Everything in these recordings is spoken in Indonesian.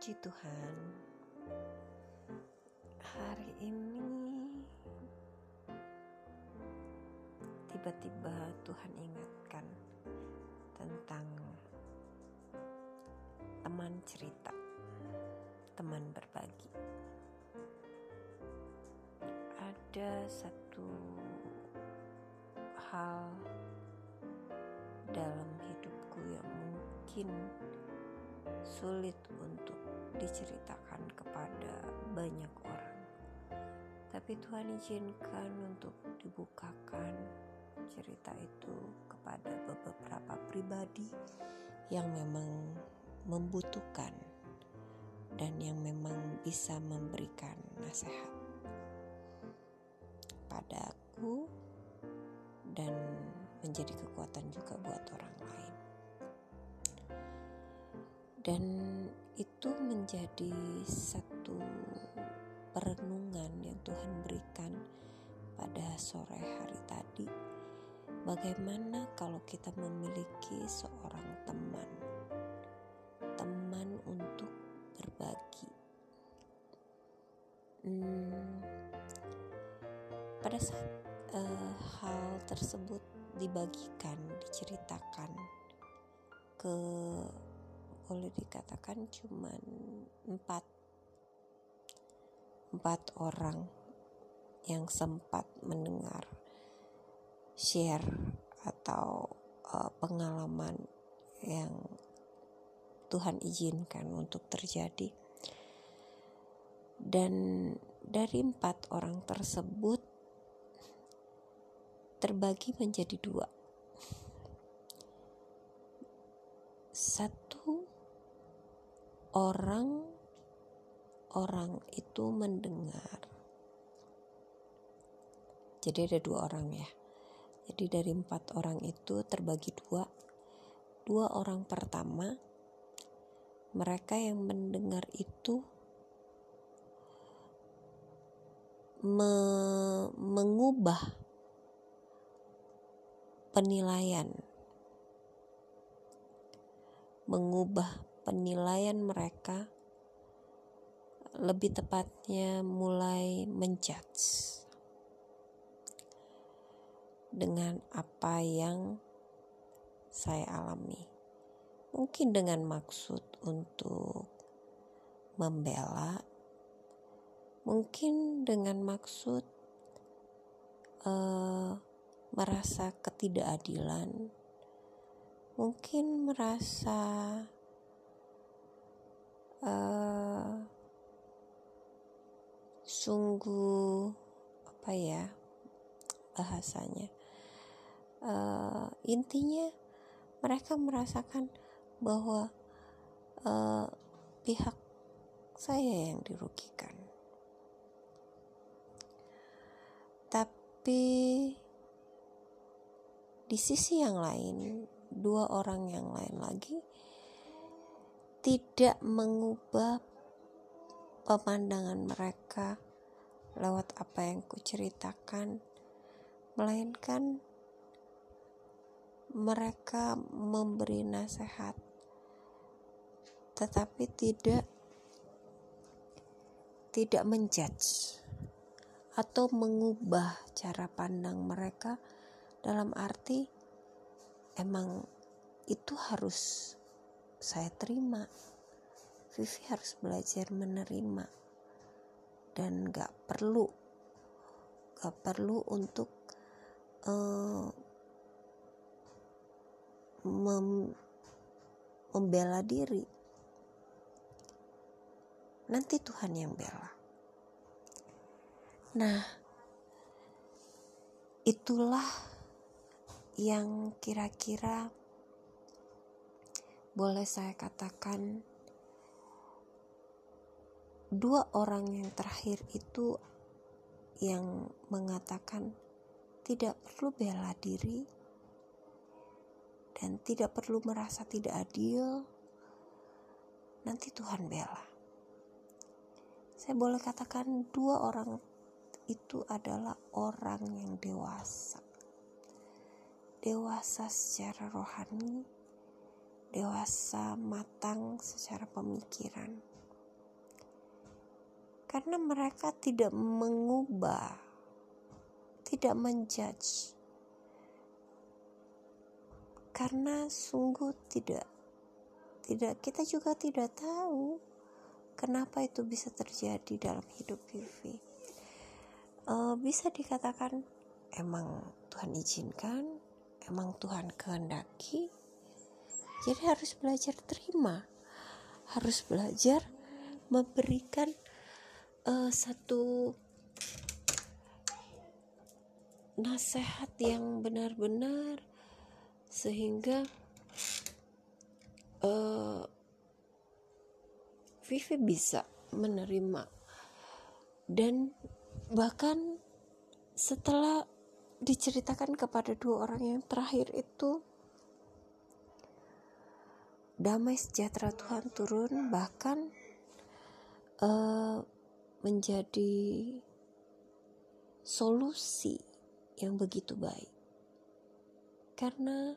Puji Tuhan, hari ini tiba-tiba Tuhan ingatkan tentang teman cerita, teman berbagi. Ada satu hal dalam hidupku yang mungkin sulit untuk diceritakan kepada banyak orang. Tapi Tuhan izinkan untuk dibukakan cerita itu kepada beberapa pribadi yang memang membutuhkan dan yang memang bisa memberikan nasihat padaku dan menjadi kekuatan juga buat orang lain dan itu menjadi satu perenungan yang Tuhan berikan pada sore hari tadi. Bagaimana kalau kita memiliki seorang teman, teman untuk berbagi? Hmm, pada saat uh, hal tersebut dibagikan, diceritakan ke boleh dikatakan cuma empat empat orang yang sempat mendengar share atau uh, pengalaman yang Tuhan izinkan untuk terjadi. Dan dari empat orang tersebut terbagi menjadi dua. Satu orang orang itu mendengar. Jadi ada dua orang ya. Jadi dari empat orang itu terbagi dua. Dua orang pertama, mereka yang mendengar itu me mengubah penilaian, mengubah penilaian mereka lebih tepatnya mulai menjudge dengan apa yang saya alami. Mungkin dengan maksud untuk membela, mungkin dengan maksud uh, merasa ketidakadilan, mungkin merasa uh, sungguh apa ya bahasanya. Uh, intinya mereka merasakan bahwa uh, pihak saya yang dirugikan. Tapi di sisi yang lain dua orang yang lain lagi tidak mengubah pemandangan mereka lewat apa yang kuceritakan, melainkan mereka memberi nasihat, tetapi tidak tidak menjudge atau mengubah cara pandang mereka. Dalam arti emang itu harus saya terima. Vivi harus belajar menerima. Dan gak perlu gak perlu untuk uh, mem membela diri. Nanti Tuhan yang bela. Nah itulah yang kira-kira boleh saya katakan dua orang yang terakhir itu yang mengatakan tidak perlu bela diri dan tidak perlu merasa tidak adil nanti Tuhan bela. Saya boleh katakan dua orang itu adalah orang yang dewasa. Dewasa secara rohani dewasa matang secara pemikiran. Karena mereka tidak mengubah, tidak menjudge, karena sungguh tidak, tidak kita juga tidak tahu kenapa itu bisa terjadi dalam hidup Vivi. Uh, bisa dikatakan emang Tuhan izinkan, emang Tuhan kehendaki, jadi harus belajar terima, harus belajar memberikan uh, satu nasihat yang benar-benar sehingga uh, Vivi bisa menerima. Dan bahkan setelah diceritakan kepada dua orang yang terakhir itu damai sejahtera Tuhan turun bahkan uh, menjadi solusi yang begitu baik. Karena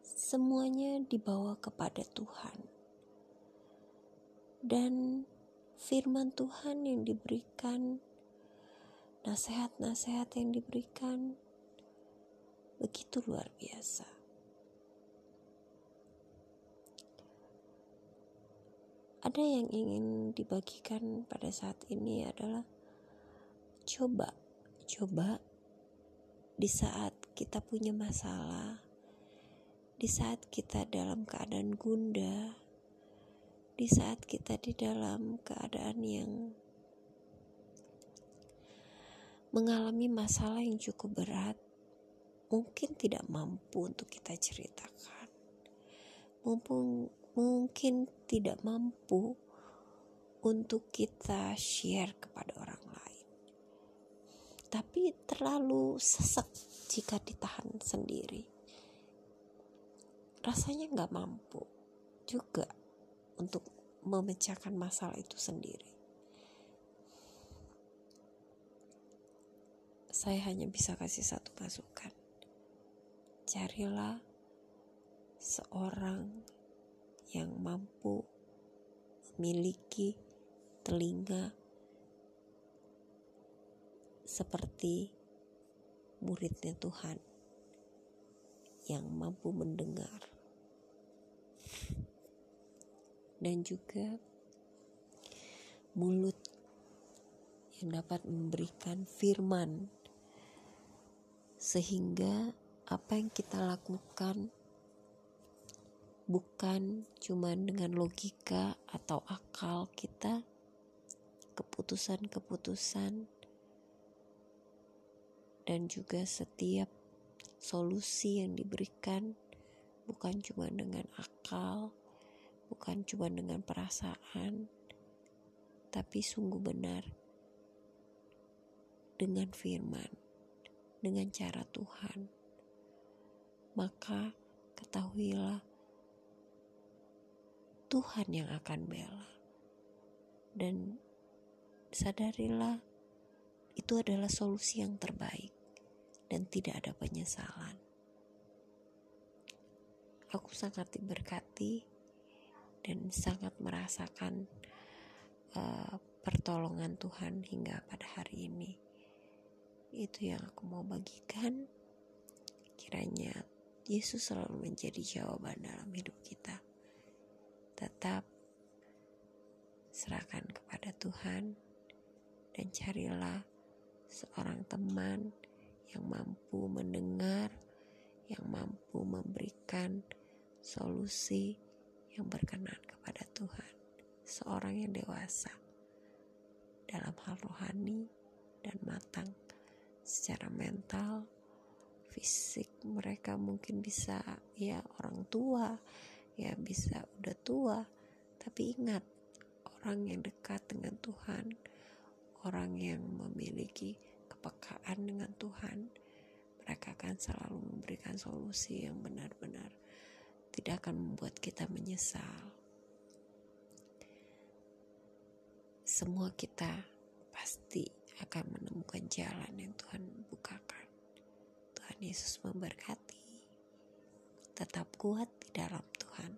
semuanya dibawa kepada Tuhan. Dan firman Tuhan yang diberikan nasihat-nasihat yang diberikan begitu luar biasa ada yang ingin dibagikan pada saat ini adalah coba coba di saat kita punya masalah di saat kita dalam keadaan gunda di saat kita di dalam keadaan yang mengalami masalah yang cukup berat mungkin tidak mampu untuk kita ceritakan. Mumpung mungkin tidak mampu untuk kita share kepada orang lain. Tapi terlalu sesek jika ditahan sendiri. Rasanya nggak mampu juga untuk memecahkan masalah itu sendiri. Saya hanya bisa kasih satu masukan. Carilah seorang yang mampu memiliki telinga seperti muridnya Tuhan yang mampu mendengar. Dan juga mulut yang dapat memberikan firman sehingga apa yang kita lakukan bukan cuma dengan logika atau akal kita keputusan-keputusan dan juga setiap solusi yang diberikan bukan cuma dengan akal bukan cuma dengan perasaan tapi sungguh benar dengan firman dengan cara Tuhan. Maka ketahuilah Tuhan yang akan bela. Dan sadarilah itu adalah solusi yang terbaik dan tidak ada penyesalan. Aku sangat diberkati dan sangat merasakan uh, pertolongan Tuhan hingga pada hari ini. Itu yang aku mau bagikan. Kiranya Yesus selalu menjadi jawaban dalam hidup kita tetap serahkan kepada Tuhan dan carilah seorang teman yang mampu mendengar, yang mampu memberikan solusi yang berkenan kepada Tuhan. Seorang yang dewasa dalam hal rohani dan matang secara mental, fisik mereka mungkin bisa ya orang tua ya bisa udah tua tapi ingat orang yang dekat dengan Tuhan orang yang memiliki kepekaan dengan Tuhan mereka akan selalu memberikan solusi yang benar-benar tidak akan membuat kita menyesal. Semua kita pasti akan menemukan jalan yang Tuhan bukakan. Tuhan Yesus memberkati tetap kuat di dalam Tuhan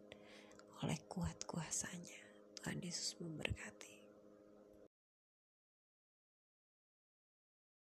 oleh kuat kuasanya. Tuhan Yesus memberkati.